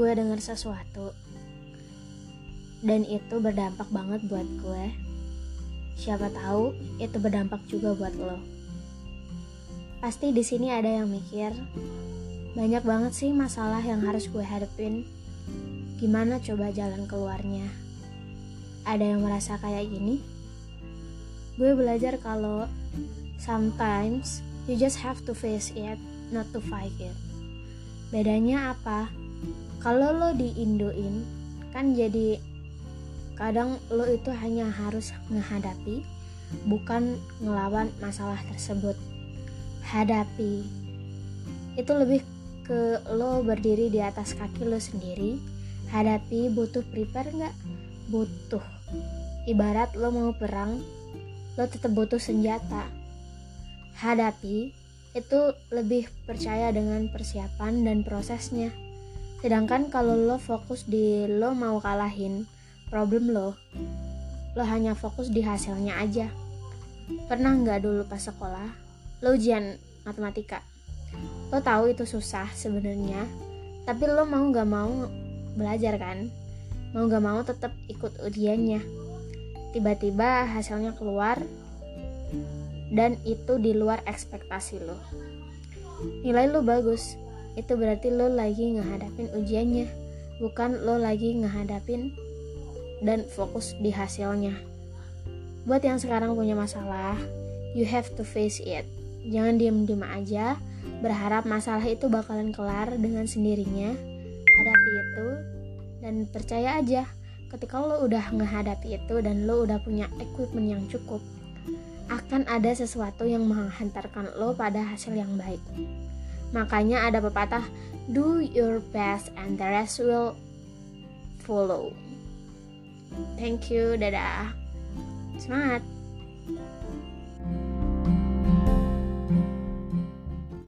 gue denger sesuatu dan itu berdampak banget buat gue. Siapa tahu itu berdampak juga buat lo. Pasti di sini ada yang mikir, banyak banget sih masalah yang harus gue hadepin. Gimana coba jalan keluarnya? Ada yang merasa kayak gini? Gue belajar kalau sometimes you just have to face it, not to fight it. Bedanya apa? Kalau lo di Indoin, kan jadi Kadang lo itu hanya harus menghadapi, bukan ngelawan masalah tersebut. Hadapi. Itu lebih ke lo berdiri di atas kaki lo sendiri. Hadapi butuh prepare nggak? Butuh. Ibarat lo mau perang, lo tetap butuh senjata. Hadapi itu lebih percaya dengan persiapan dan prosesnya. Sedangkan kalau lo fokus di lo mau kalahin, problem lo lo hanya fokus di hasilnya aja. Pernah nggak dulu pas sekolah lo ujian matematika? Lo tahu itu susah sebenarnya tapi lo mau nggak mau belajar kan? Mau nggak mau tetap ikut ujiannya. Tiba-tiba hasilnya keluar dan itu di luar ekspektasi lo. Nilai lo bagus itu berarti lo lagi ngehadapin ujiannya bukan lo lagi ngehadapin dan fokus di hasilnya. Buat yang sekarang punya masalah, you have to face it. Jangan diem-diem aja, berharap masalah itu bakalan kelar dengan sendirinya. Hadapi itu dan percaya aja, ketika lo udah ngehadapi itu dan lo udah punya equipment yang cukup, akan ada sesuatu yang menghantarkan lo pada hasil yang baik. Makanya ada pepatah, do your best and the rest will follow. Thank you, dadah. Semangat.